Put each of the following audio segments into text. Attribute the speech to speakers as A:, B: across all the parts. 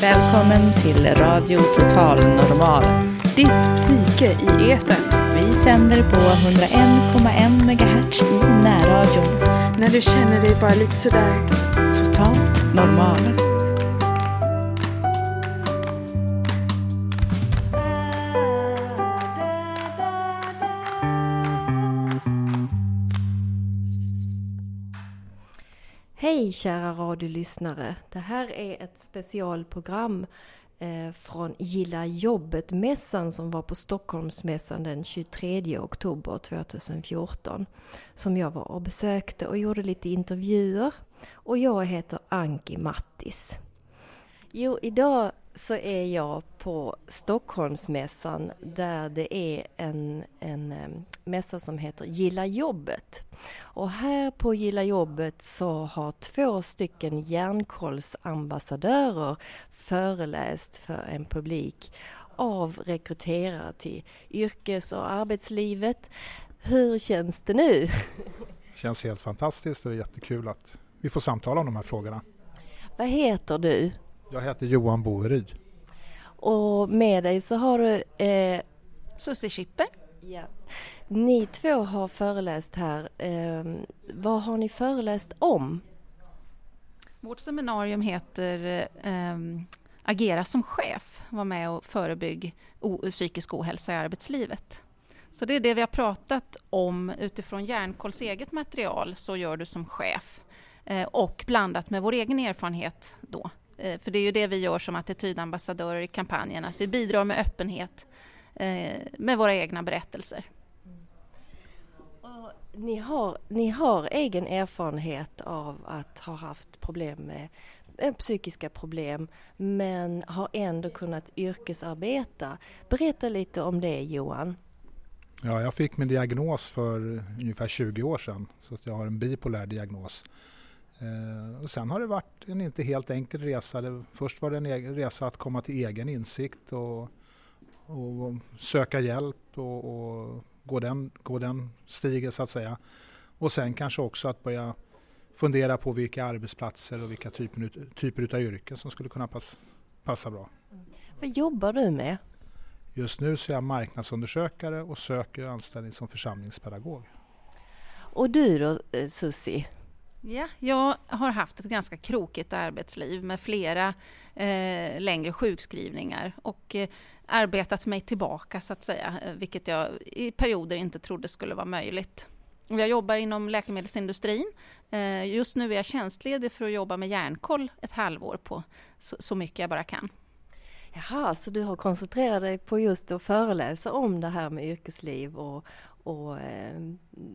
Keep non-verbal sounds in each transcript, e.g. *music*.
A: Välkommen till Radio Total Normal.
B: Ditt psyke i etern.
A: Vi sänder på 101,1 MHz i närradion.
B: När du känner dig bara lite sådär.
A: Totalt normal.
C: Hej kära radiolyssnare! Det här är ett specialprogram eh, från Gilla jobbet-mässan som var på Stockholmsmässan den 23 oktober 2014. Som jag var och besökte och gjorde lite intervjuer. Och jag heter Anki Mattis. Jo, idag så är jag på Stockholmsmässan där det är en, en mässa som heter Gilla jobbet. Och här på Gilla jobbet så har två stycken järnkollsambassadörer föreläst för en publik av rekryterare till yrkes och arbetslivet. Hur känns det nu? *laughs*
D: känns helt fantastiskt och det är jättekul att vi får samtala om de här frågorna.
C: Vad heter du?
D: Jag heter Johan Boeryd.
C: Och med dig så har du eh,
E: Susie Schipper.
C: Ja. Ni två har föreläst här. Eh, vad har ni föreläst om?
E: Vårt seminarium heter ehm, Agera som chef. Var med och förebygg psykisk ohälsa i arbetslivet. Så det är det vi har pratat om utifrån Järnkolls eget material, Så gör du som chef. Eh, och blandat med vår egen erfarenhet då. Eh, för det är ju det vi gör som attitydambassadörer i kampanjen, att vi bidrar med öppenhet eh, med våra egna berättelser.
C: Och Ni har, ni har egen erfarenhet av att ha haft problem med eh, psykiska problem men har ändå kunnat yrkesarbeta. Berätta lite om det Johan.
D: Ja, jag fick min diagnos för ungefär 20 år sedan. Så att jag har en bipolär diagnos. Eh, och sen har det varit en inte helt enkel resa. Det, först var det en egen resa att komma till egen insikt och, och söka hjälp och, och gå, den, gå den stigen så att säga. Och sen kanske också att börja fundera på vilka arbetsplatser och vilka typer, typer av yrken som skulle kunna pass, passa bra.
C: Vad jobbar du med?
D: Just nu så är jag marknadsundersökare och söker anställning som församlingspedagog.
C: Och du då eh, Susie?
E: Ja, jag har haft ett ganska krokigt arbetsliv med flera eh, längre sjukskrivningar och eh, arbetat mig tillbaka så att säga, eh, vilket jag i perioder inte trodde skulle vara möjligt. Jag jobbar inom läkemedelsindustrin. Eh, just nu är jag tjänstledig för att jobba med järnkoll ett halvår på så, så mycket jag bara kan.
C: Jaha, så du har koncentrerat dig på just att föreläsa om det här med yrkesliv och, och eh,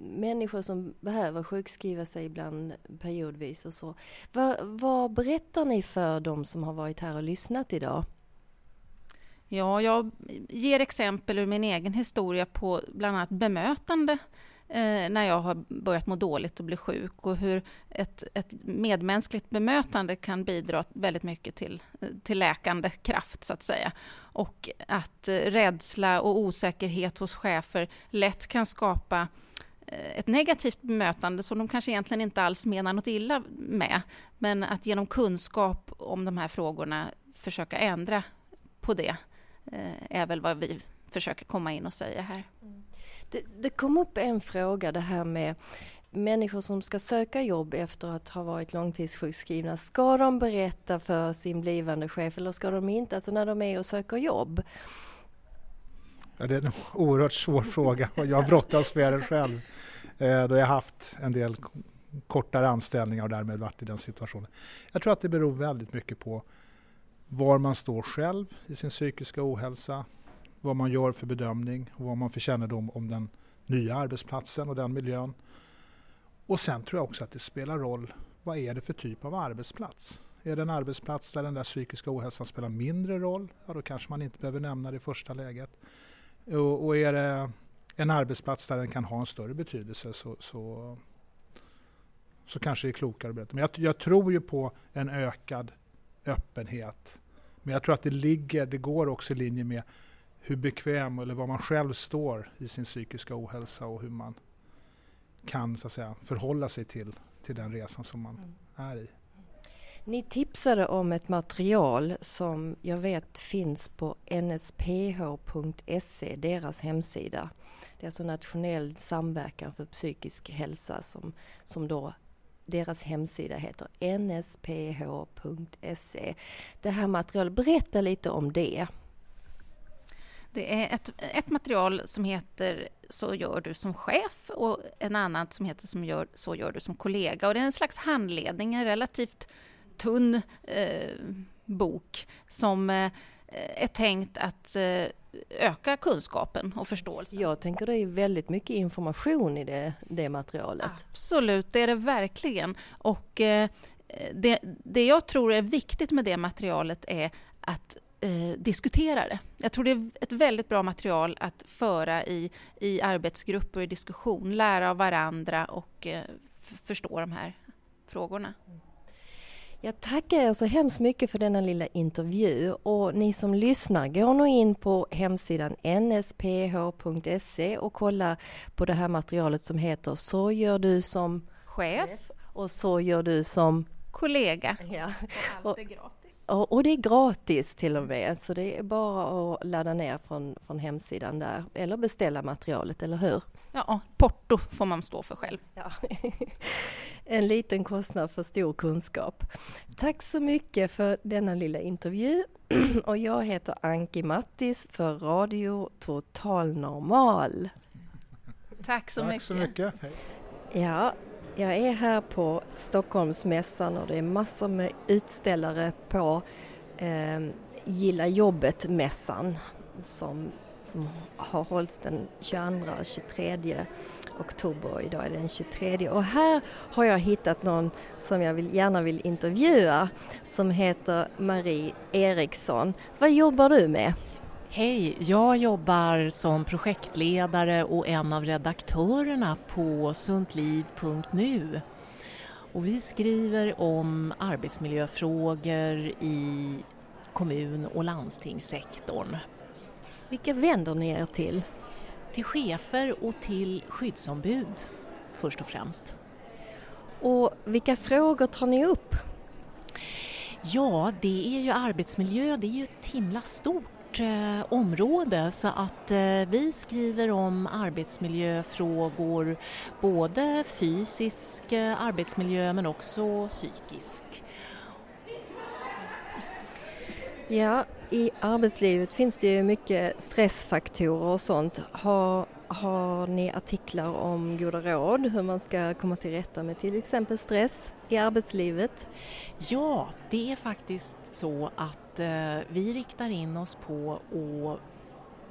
C: människor som behöver sjukskriva sig ibland periodvis och så. Va, vad berättar ni för de som har varit här och lyssnat idag?
E: Ja, jag ger exempel ur min egen historia på bland annat bemötande eh, Eh, när jag har börjat må dåligt och bli sjuk och hur ett, ett medmänskligt bemötande kan bidra väldigt mycket till, till läkande kraft, så att säga. Och att eh, rädsla och osäkerhet hos chefer lätt kan skapa eh, ett negativt bemötande som de kanske egentligen inte alls menar något illa med. Men att genom kunskap om de här frågorna försöka ändra på det eh, är väl vad vi försöker komma in och säga här. Mm.
C: Det, det kom upp en fråga det här med människor som ska söka jobb efter att ha varit långtidssjukskrivna. Ska de berätta för sin blivande chef eller ska de inte? Alltså när de är och söker jobb.
D: Ja, det är en oerhört svår fråga och jag brottas med den själv. Eh, då jag haft en del kortare anställningar och därmed varit i den situationen. Jag tror att det beror väldigt mycket på var man står själv i sin psykiska ohälsa, vad man gör för bedömning och vad man för kännedom om den nya arbetsplatsen och den miljön. Och sen tror jag också att det spelar roll, vad är det för typ av arbetsplats? Är det en arbetsplats där den där psykiska ohälsan spelar mindre roll, ja då kanske man inte behöver nämna det i första läget. Och, och är det en arbetsplats där den kan ha en större betydelse så, så, så kanske det är klokare att berätta. Men jag, jag tror ju på en ökad öppenhet. Men jag tror att det ligger, det går också i linje med hur bekväm eller var man själv står i sin psykiska ohälsa och hur man kan så att säga, förhålla sig till, till den resan som man är i.
C: Ni tipsade om ett material som jag vet finns på nsph.se, deras hemsida. Det är alltså nationell samverkan för psykisk hälsa som, som då deras hemsida heter nsph.se. Det här materialet, berätta lite om det.
E: Det är ett, ett material som heter Så gör du som chef och en annan som heter som gör, Så gör du som kollega. Och det är en slags handledning, en relativt tunn eh, bok som eh, är tänkt att eh, öka kunskapen och förståelsen.
C: Jag tänker det är väldigt mycket information i det, det materialet.
E: Absolut, det är det verkligen. Och eh, det, det jag tror är viktigt med det materialet är att eh, diskutera det. Jag tror det är ett väldigt bra material att föra i, i arbetsgrupper och i diskussion, lära av varandra och eh, förstå de här frågorna.
C: Jag tackar er så hemskt mycket för denna lilla intervju och ni som lyssnar, gå nu in på hemsidan nsph.se och kolla på det här materialet som heter Så gör du som
E: chef
C: och så gör du som
E: kollega.
C: Ja.
E: Och allt är gratis.
C: Och, och, det är gratis till och med, så det är bara att ladda ner från, från hemsidan där eller beställa materialet, eller hur?
E: Ja, porto får man stå för själv.
C: Ja. *laughs* en liten kostnad för stor kunskap. Tack så mycket för denna lilla intervju. *clears throat* Och jag heter Anki Mattis för Radio Total Normal.
E: Tack så
D: Tack
E: mycket.
D: så mycket. Hej.
C: Ja, jag är här på Stockholmsmässan och det är massor med utställare på eh, Gilla jobbet-mässan som, som har hållits den 22 och 23 oktober. Idag är det den 23 och här har jag hittat någon som jag vill, gärna vill intervjua som heter Marie Eriksson. Vad jobbar du med?
F: Hej, jag jobbar som projektledare och en av redaktörerna på suntliv.nu. Och vi skriver om arbetsmiljöfrågor i kommun och landstingssektorn.
C: Vilka vänder ni er till?
F: Till chefer och till skyddsombud först och främst.
C: Och vilka frågor tar ni upp?
F: Ja, det är ju arbetsmiljö, det är ju ett himla stort eh, område så att eh, vi skriver om arbetsmiljöfrågor, både fysisk eh, arbetsmiljö men också psykisk.
C: Ja, i arbetslivet finns det ju mycket stressfaktorer och sånt. Har, har ni artiklar om goda råd hur man ska komma till rätta med till exempel stress i arbetslivet?
F: Ja, det är faktiskt så att eh, vi riktar in oss på att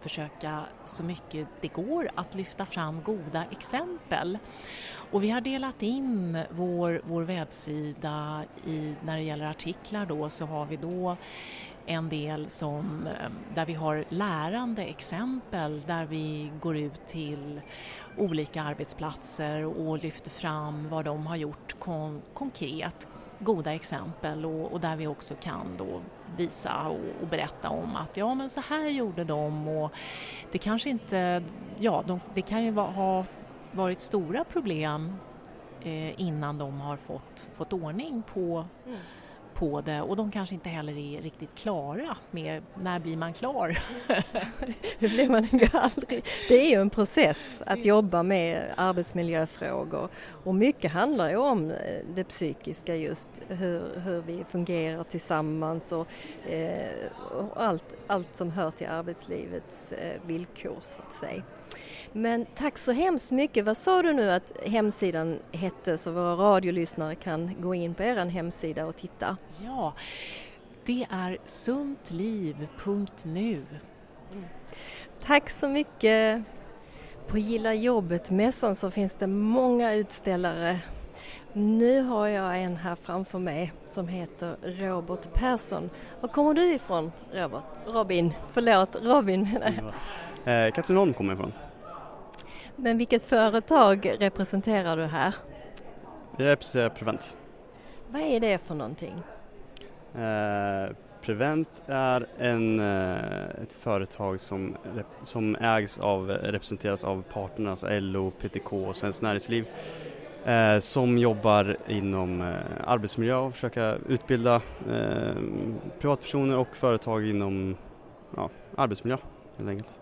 F: försöka så mycket det går att lyfta fram goda exempel. Och vi har delat in vår, vår webbsida i, när det gäller artiklar då så har vi då en del som, eh, där vi har lärande exempel där vi går ut till olika arbetsplatser och lyfter fram vad de har gjort kon konkret, goda exempel och, och, där vi också kan då visa och, och, berätta om att ja men så här gjorde de och det kanske inte, ja de, det kan ju va, ha varit stora problem eh, innan de har fått, fått ordning på mm på det och de kanske inte heller är riktigt klara med när blir man klar? *laughs*
C: Hur blir man aldrig? Det är ju en process att jobba med arbetsmiljöfrågor och mycket handlar ju om eh, det psykiska just hur, hur vi fungerar tillsammans och, eh, och allt, allt som hör till arbetslivets eh, villkor så att säga. Men tack så hemskt mycket. Vad sa du nu att hemsidan hette så våra radiolyssnare kan gå in på er hemsida och titta?
F: Ja, det är suntliv.nu.
C: Mm. Tack så mycket. På Gilla jobbet-mässan så finns det många utställare. Nu har jag en här framför mig som heter Robert Persson. Var kommer du ifrån Robert? Robin, förlåt, Robin menar
G: jag. Eh, Katrineholm kommer jag ifrån.
C: Men vilket företag representerar du här?
G: Vi representerar Prevent.
C: Vad är det för någonting?
G: Eh, Prevent är en, eh, ett företag som, som ägs av, representeras av parterna, alltså LO, PTK och Svenskt Näringsliv. eh, som jobbar inom eh, arbetsmiljö och försöka utbilda eh, privatpersoner och företag inom ja, arbetsmiljö helt enkelt.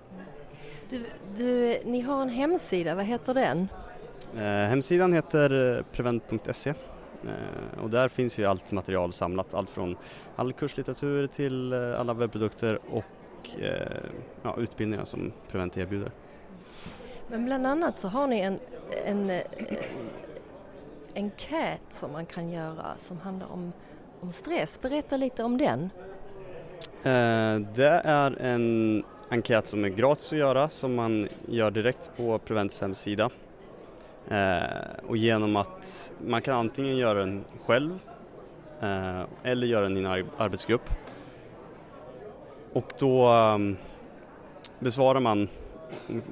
C: Du, du, ni har en hemsida, vad heter den?
G: Eh, hemsidan heter prevent.se eh, och där finns ju allt material samlat, allt från all kurslitteratur till eh, alla webbprodukter och eh, ja, utbildningar som Prevent erbjuder.
C: Men bland annat så har ni en, en, en enkät som man kan göra som handlar om, om stress. Berätta lite om den.
G: Eh, det är en enkät som är gratis att göra som man gör direkt på Prevents hemsida. Eh, och genom att man kan antingen göra den själv eh, eller göra den i en arbetsgrupp. Och då eh, besvarar man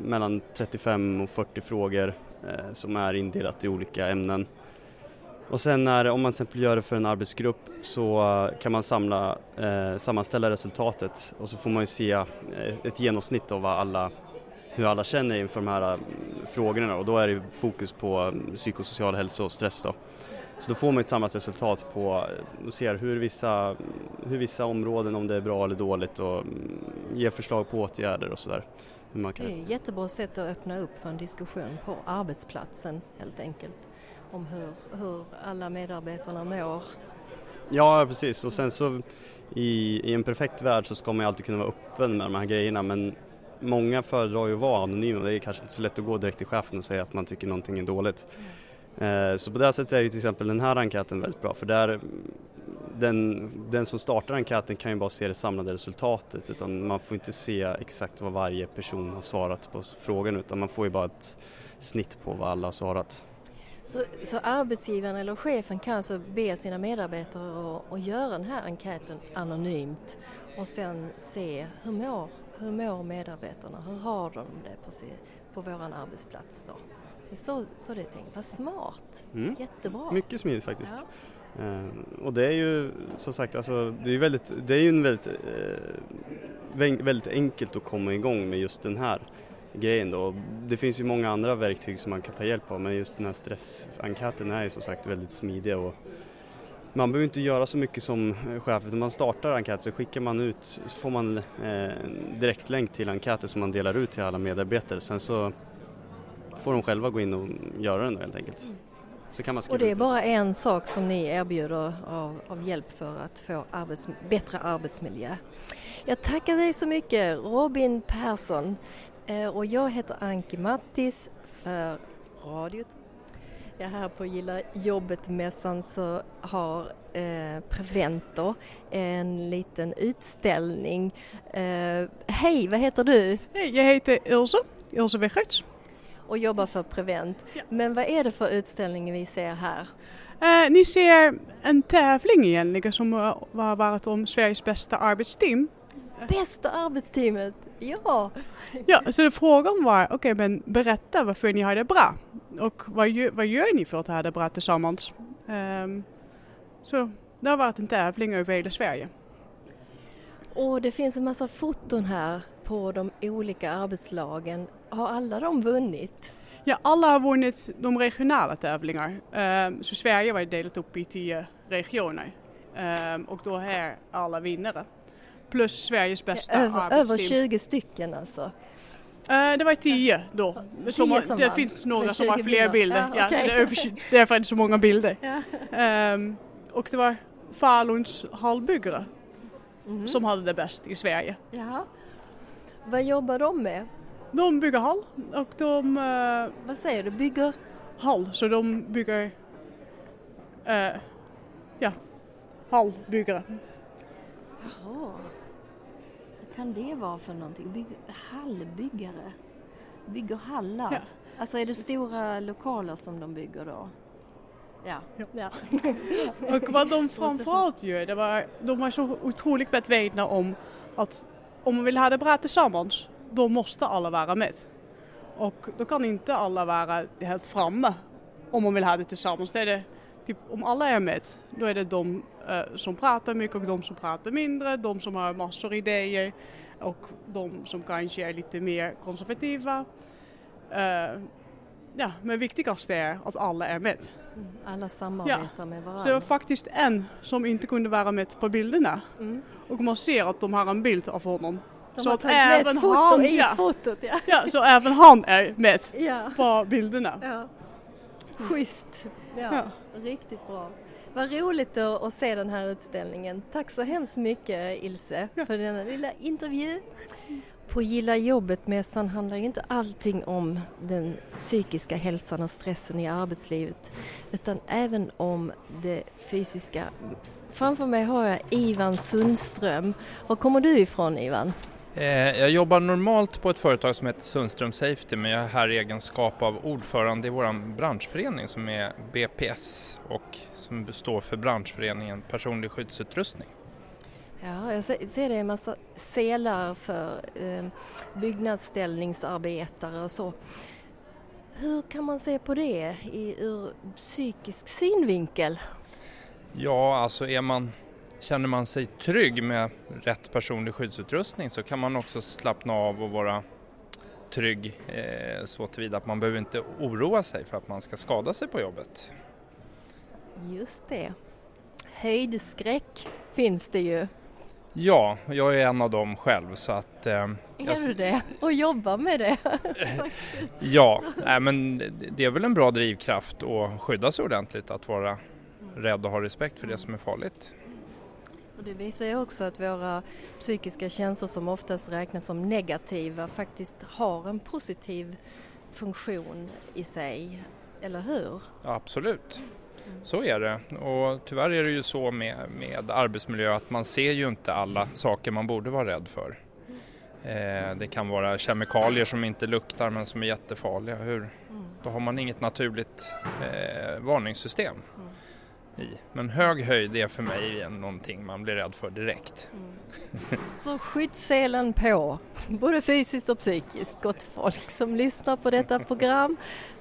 G: mellan 35 och 40 frågor eh, som är indelat i olika ämnen. Och sen när, om man till exempel gör det för en arbetsgrupp så eh, kan man samla, eh, sammanställa resultatet och så får man ju se eh, ett genomsnitt av vad alla, hur alla känner inför de här eh, frågorna och då är det fokus på mm, psykosocial hälsa och stress då. Så då får man ett samlat resultat på, och ser hur vissa, mm, hur vissa områden, om det är bra eller dåligt och mm, ger förslag på åtgärder och sådär.
C: Det är ett jättebra sätt att öppna upp för en diskussion på arbetsplatsen helt enkelt om hur, hur alla medarbetarna mår.
G: Ja precis och sen så i, i en perfekt värld så ska man ju alltid kunna vara öppen med de här grejerna men många föredrar ju att vara anonyma det är kanske inte så lätt att gå direkt till chefen och säga att man tycker någonting är dåligt. Mm. Så på det sättet är ju till exempel den här enkäten väldigt bra för där den, den som startar enkäten kan ju bara se det samlade resultatet utan man får inte se exakt vad varje person har svarat på frågan utan man får ju bara ett snitt på vad alla har svarat.
C: Så, så arbetsgivaren eller chefen kan alltså be sina medarbetare att, att göra den här enkäten anonymt och sen se hur mår, hur mår medarbetarna, hur har de det på, sin, på våran arbetsplats då? Det är så, så det är tänkt, vad smart, mm. jättebra.
G: Mycket smidigt faktiskt. Ja. Uh, och det är ju som sagt, alltså, det är, väldigt, det är ju en väldigt, uh, väldigt enkelt att komma igång med just den här grejen då. Det finns ju många andra verktyg som man kan ta hjälp av men just den här stressenkäten är ju som sagt väldigt smidig och man behöver inte göra så mycket som chef utan man startar enkäten så skickar man ut, så får man eh, direktlänk till enkäten som man delar ut till alla medarbetare. Sen så får de själva gå in och göra den då helt enkelt.
C: Så kan man och det är bara en sak som ni erbjuder av, av hjälp för att få arbets, bättre arbetsmiljö. Jag tackar dig så mycket Robin Persson och jag heter Anki Mattis för radiot. Ja, här på Gilla jobbet-mässan så har eh, Preventer en liten utställning. Eh, Hej, vad heter du?
H: Hej, jag heter Ilse, Ilse Wiggerts
C: och jobbar för Prevent. Ja. Men vad är det för utställning vi ser här?
H: Uh, ni ser en tävling egentligen som har varit om Sveriges bästa arbetsteam.
C: Bästa arbetsteamet, ja!
H: Ja, så frågan var, okej okay, men berätta varför ni har det bra och vad gör, vad gör ni för att ha det bra tillsammans? Um, så det har varit en tävling över hela Sverige.
C: Och det finns en massa foton här på de olika arbetslagen. Har alla de vunnit?
H: Ja, alla har vunnit de regionala tävlingar. Um, så Sverige var delat upp i tio regioner. Um, och då är alla vinnare. Plus Sveriges bästa ja,
C: över, Över 20 stycken alltså?
H: Uh, det var tio då. Som, har, det finns några som har fler bilder. bilder. Ja, okay. så det är över, därför är det så många bilder. Ja. Um, och det var Faluns hallbyggare mm. som hade det bäst i Sverige.
C: Jaha. Vad jobbar de med?
H: De bygger hall och de... Uh,
C: Vad säger du, bygger?
H: Hall, så de bygger... Uh, ja, hallbyggare.
C: Jaha. Kan det vara för någonting? Bygg, hallbyggare? Bygger hallar? Ja. Alltså är det stora lokaler som de bygger då? Ja. ja. ja. *laughs*
H: och vad de framförallt gör, det var, de var så otroligt medvetna om att om man vill ha det bra tillsammans, då måste alla vara med. Och då kan inte alla vara helt framme om man vill ha det tillsammans. Det är det, typ, om alla är med, då är det de uh, som pratar mycket och de som pratar mindre, de som har massor idéer och de som kanske är lite mer konservativa. Uh, ja, men viktigast är att alla är med.
C: Mm, Alla samarbetar med varandra.
H: Så det var faktiskt en som inte kunde vara med på bilderna.
C: Mm.
H: Och man ser att de har en bild av honom.
C: De
H: så
C: har
H: att
C: tagit med
H: även
C: ett foto
H: han,
C: i
H: ja,
C: fotot. Ja.
H: ja, så även han är med
C: Ja.
H: på bilderna.
C: Ja. Schysst. Ja,
H: Ja.
C: Riktigt bra. Vad roligt att, se den här utställningen. Tack så hemskt mycket Ilse för denna lilla intervju. På Gilla jobbet-mässan handlar ju inte allting om den psykiska hälsan och stressen i arbetslivet utan även om det fysiska. Framför mig har jag Ivan Sundström. Var kommer du ifrån Ivan?
I: Eh, Jag jobbar normalt på ett företag som heter Sundström Safety men jag är här i egenskap av ordförande i vår branschförening som är BPS och som står för branschföreningen personlig skyddsutrustning.
C: Ja, jag ser det en massa selar för eh, byggnadsställningsarbetare och så. Hur kan man se på det i, ur psykisk synvinkel?
I: Ja, alltså är man, känner man sig trygg med rätt personlig skyddsutrustning så kan man också slappna av och vara trygg eh, så tillvida att man behöver inte oroa sig för att man ska skada sig på jobbet.
C: Just det. Höjdskräck finns det ju.
I: Ja, jag är en av dem själv så att... Eh, jag-
C: Är du det? Och jobbar med det? *laughs*
I: Ja, nej, men det- det är väl en bra drivkraft att skydda sig ordentligt, att vara rädd och ha respekt för det som är farligt.
C: Och det visar ju också att våra psykiska känslor som oftast räknas som negativa faktiskt har en positiv funktion i sig. Eller hur?
I: Ja, absolut, så är det. Och tyvärr är det ju så med, med arbetsmiljö att man ser ju inte alla saker man borde vara rädd för. Eh, det kan vara kemikalier som inte luktar men som är jättefarliga. Hur? Då har man inget naturligt eh, varningssystem i. Men hög höjd är för mig någonting man blir rädd för direkt.
C: Så skyddsselen på, både fysiskt och psykiskt, gott folk som lyssnar på detta program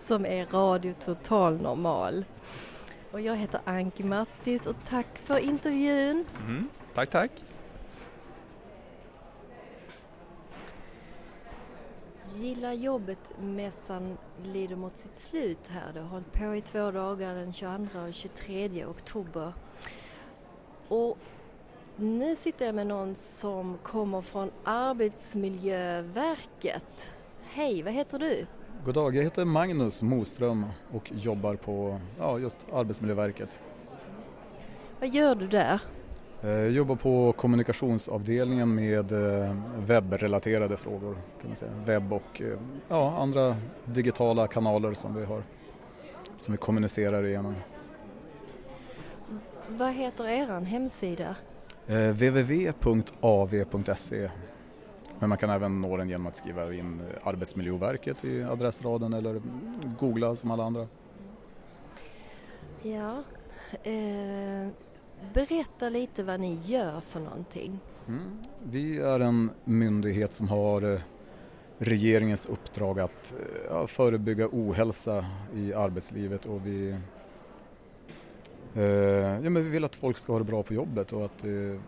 C: som är Radio Total Normal. Och jag heter Anki Mattis och tack för intervjun.
I: Mm, tack, tack.
C: Gilla jobbet-mässan lider mot sitt slut här. Det har hållit på i två dagar den 22 och 23 oktober. Och nu sitter jag med någon som kommer från Arbetsmiljöverket. Hej, vad heter du?
J: God dag, jag heter Magnus Moström och jobbar på ja, just Arbetsmiljöverket.
C: Vad gör du där?
J: Eh, Jag jobbar på kommunikationsavdelningen med eh, webbrelaterade frågor. Kan man säga. Webb och eh, ja, andra digitala kanaler som vi har som vi kommunicerar igenom.
C: Vad heter eran hemsida?
J: Eh, www.av.se Men man kan även nå den genom att skriva in eh, Arbetsmiljöverket i adressraden eller googla som alla andra.
C: Ja, eh, berätta lite vad ni gör för någonting.
J: Mm. Vi är en myndighet som har eh, regeringens uppdrag att eh, ja, förebygga ohälsa i arbetslivet och vi, eh, ja, men vi vill att folk ska ha det bra på jobbet och att eh,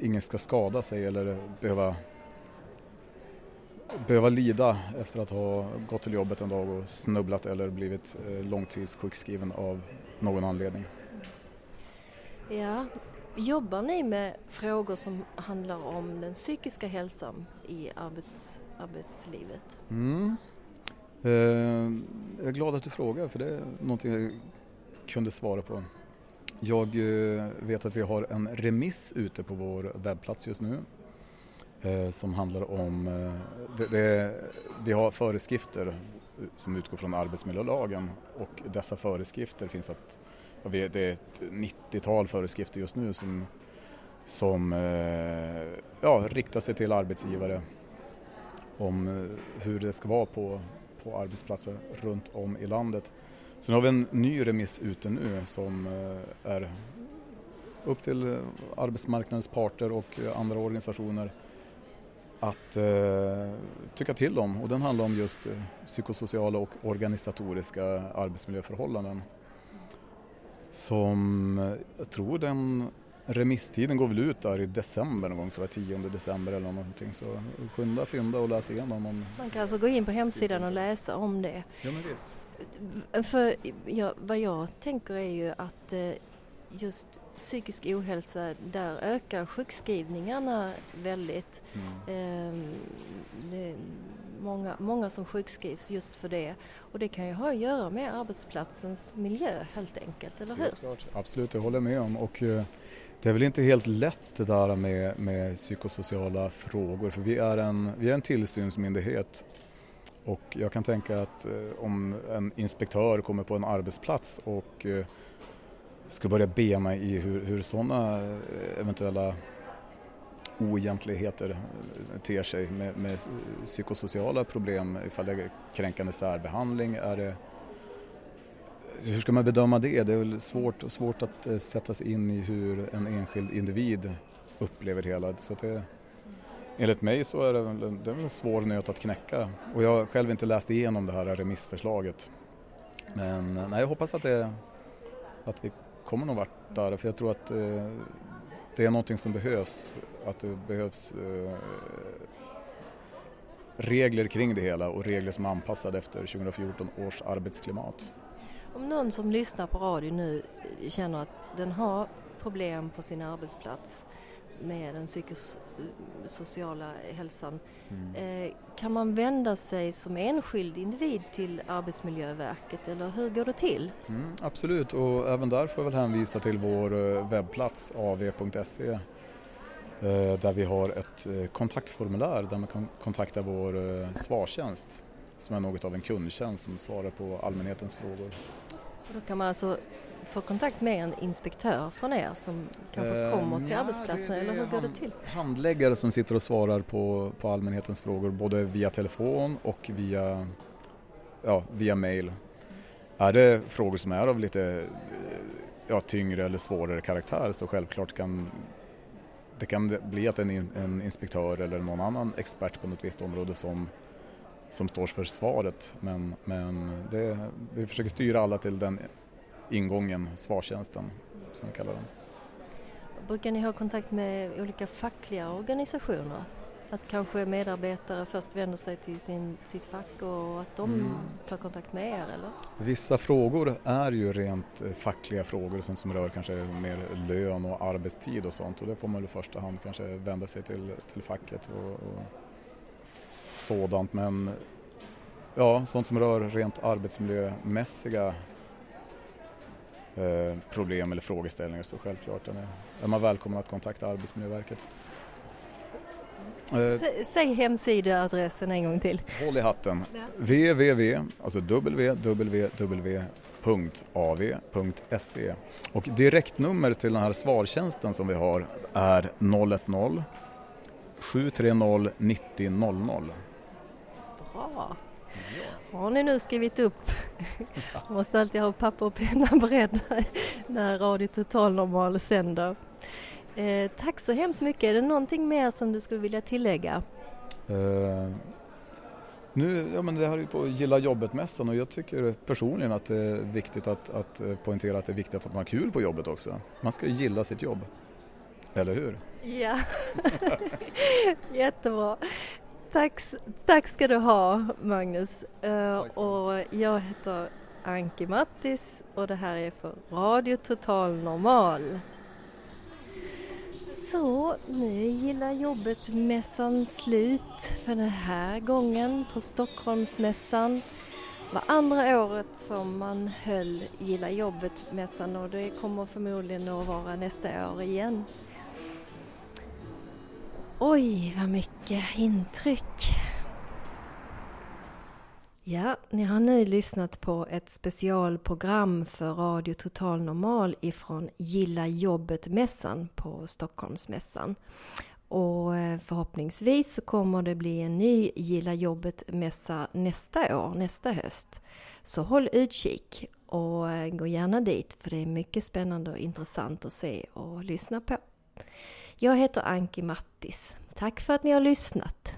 J: ingen ska skada sig eller behöva behöva lida efter att ha gått till jobbet en dag och snubblat eller blivit eh, långtidssjukskriven av någon anledning.
C: Ja, jobbar ni med frågor som handlar om den psykiska hälsan i arbets, arbetslivet?
J: Mm. Eh, jag är glad att du frågar för det är någonting jag kunde svara på. Jag eh, vet att vi har en remiss ute på vår webbplats just nu eh, som handlar om, eh, det, det, vi har föreskrifter som utgår från arbetsmiljölagen och dessa föreskrifter finns att, och vi- det är ett 90-tal föreskrifter just nu som, som eh, ja, riktar sig till arbetsgivare om eh, hur det ska vara på, på arbetsplatser runt om i landet. Sen har vi en ny remiss ute nu som eh, är upp till eh, arbetsmarknadens parter och eh, andra organisationer att eh, tycka till om och den handlar om just eh, psykosociala och organisatoriska arbetsmiljöförhållanden som jag tror den remisstiden går väl ut där i december någon gång, tror jag, 10 december eller någonting. Så skynda, fynda och läs igenom. Om...
C: Man kan alltså gå in på hemsidan och läsa om det.
J: Ja, men visst.
C: För ja, vad jag tänker är ju att eh, just psykisk ohälsa, där ökar sjukskrivningarna väldigt.
J: Mm.
C: Är många, många som sjukskrivs just för det. Och det kan ju ha att göra med arbetsplatsens miljö helt enkelt, eller hur?
J: Klart. Absolut, det håller jag med om. Och, eh, det är väl inte helt lätt det där med, med psykosociala frågor för vi är, en, vi är en tillsynsmyndighet och jag kan tänka att eh, om en inspektör kommer på en arbetsplats och eh, ska börja bena i hur, hur sådana eh, eventuella oegentligheter eh, ter sig med, med psykosociala problem, ifall det är kränkande särbehandling, är det hur ska man bedöma det? Det är väl svårt, svårt att eh, sätta sig in i hur en enskild individ upplever hela. Så det, enligt mig så är det, väl, det är väl en svår nöt att knäcka. Och jag har själv inte läst igenom det här remissförslaget. Men nej, jag hoppas att, det, att vi kommer nog vart där, för jag tror att eh, det är någonting som behövs. Att det behövs eh, regler kring det hela och regler som är anpassade efter 2014 års arbetsklimat.
C: Om någon som lyssnar på radio nu känner att den har problem på sin arbetsplats med den psykosociala hälsan.
J: Mm.
C: Eh, kan man vända sig som enskild individ till Arbetsmiljöverket eller hur går det till?
J: Mm, absolut och även där får jag väl hänvisa till vår eh, webbplats av.se eh, där vi har ett kontaktformulär där man kan kontakta vår svarstjänst som är något av en kundtjänst som svarar på allmänhetens frågor.
C: Och då kan man alltså få kontakt med en inspektör från er som kanske
J: Eh,
C: kommer till
J: nja,
C: arbetsplatsen
J: det- det
C: eller hur går det till?
J: Handläggare som sitter och svarar på, på allmänhetens frågor både via telefon och via, ja, via mail. Är det frågor som är av lite eh, ja, tyngre eller svårare karaktär så självklart kan det kan bli att en, en inspektör eller någon annan expert på något visst område som, som står för svaret. Men, men det, vi försöker styra alla till den ingången, svarstjänsten som vi kallar den.
C: Brukar ni ha kontakt med olika fackliga organisationer? Att kanske medarbetare först vänder sig till sin, sitt fack och att de
J: Mm.
C: tar kontakt med er eller?
J: Vissa frågor är ju rent eh, fackliga frågor sånt som rör kanske mer lön och arbetstid och sånt och det får man i första hand kanske vända sig till, till facket och, och sådant men ja, sånt som rör rent arbetsmiljömässiga problem eller frågeställningar så självklart är, är man välkommen att kontakta Arbetsmiljöverket. Eh,
C: Sä, säg hemsidaadressen en gång till.
J: Håll i hatten.
C: Ja.
J: www, alltså www.av.se och direktnummer till den här svartjänsten som vi har är 010 730 90 00.
C: Bra! Har ni nu skrivit upp? *laughs* Måste alltid ha papper och penna beredda när Radio Total Normal sänder. Eh, tack så hemskt mycket. Är det någonting mer som du skulle vilja tillägga?
J: Eh, nu, ja men det här är ju på Gilla jobbet-mässan och jag tycker personligen att det är viktigt att, att eh, poängtera att det är viktigt att man har kul på jobbet också. Man ska ju gilla sitt jobb. Eller hur?
C: Ja, *laughs* jättebra. Tack, tack ska du ha Magnus. Eh, och jag heter Anki Mattis och det här är för Radio Total Normal. Så, nu är Gilla jobbet-mässan slut för den här gången på Stockholmsmässan. Det var andra året som man höll Gilla jobbet-mässan och det kommer förmodligen att vara nästa år igen. Oj, vad mycket intryck. Ja, ni har nu lyssnat på ett specialprogram för Radio Total Normal ifrån Gilla jobbet-mässan på Stockholmsmässan. Och eh, förhoppningsvis så kommer det bli en ny Gilla jobbet-mässa nästa år, nästa höst. Så håll utkik och eh, gå gärna dit för det är mycket spännande och intressant att se och lyssna på. Jag heter Anki Mattis. Tack för att ni har lyssnat.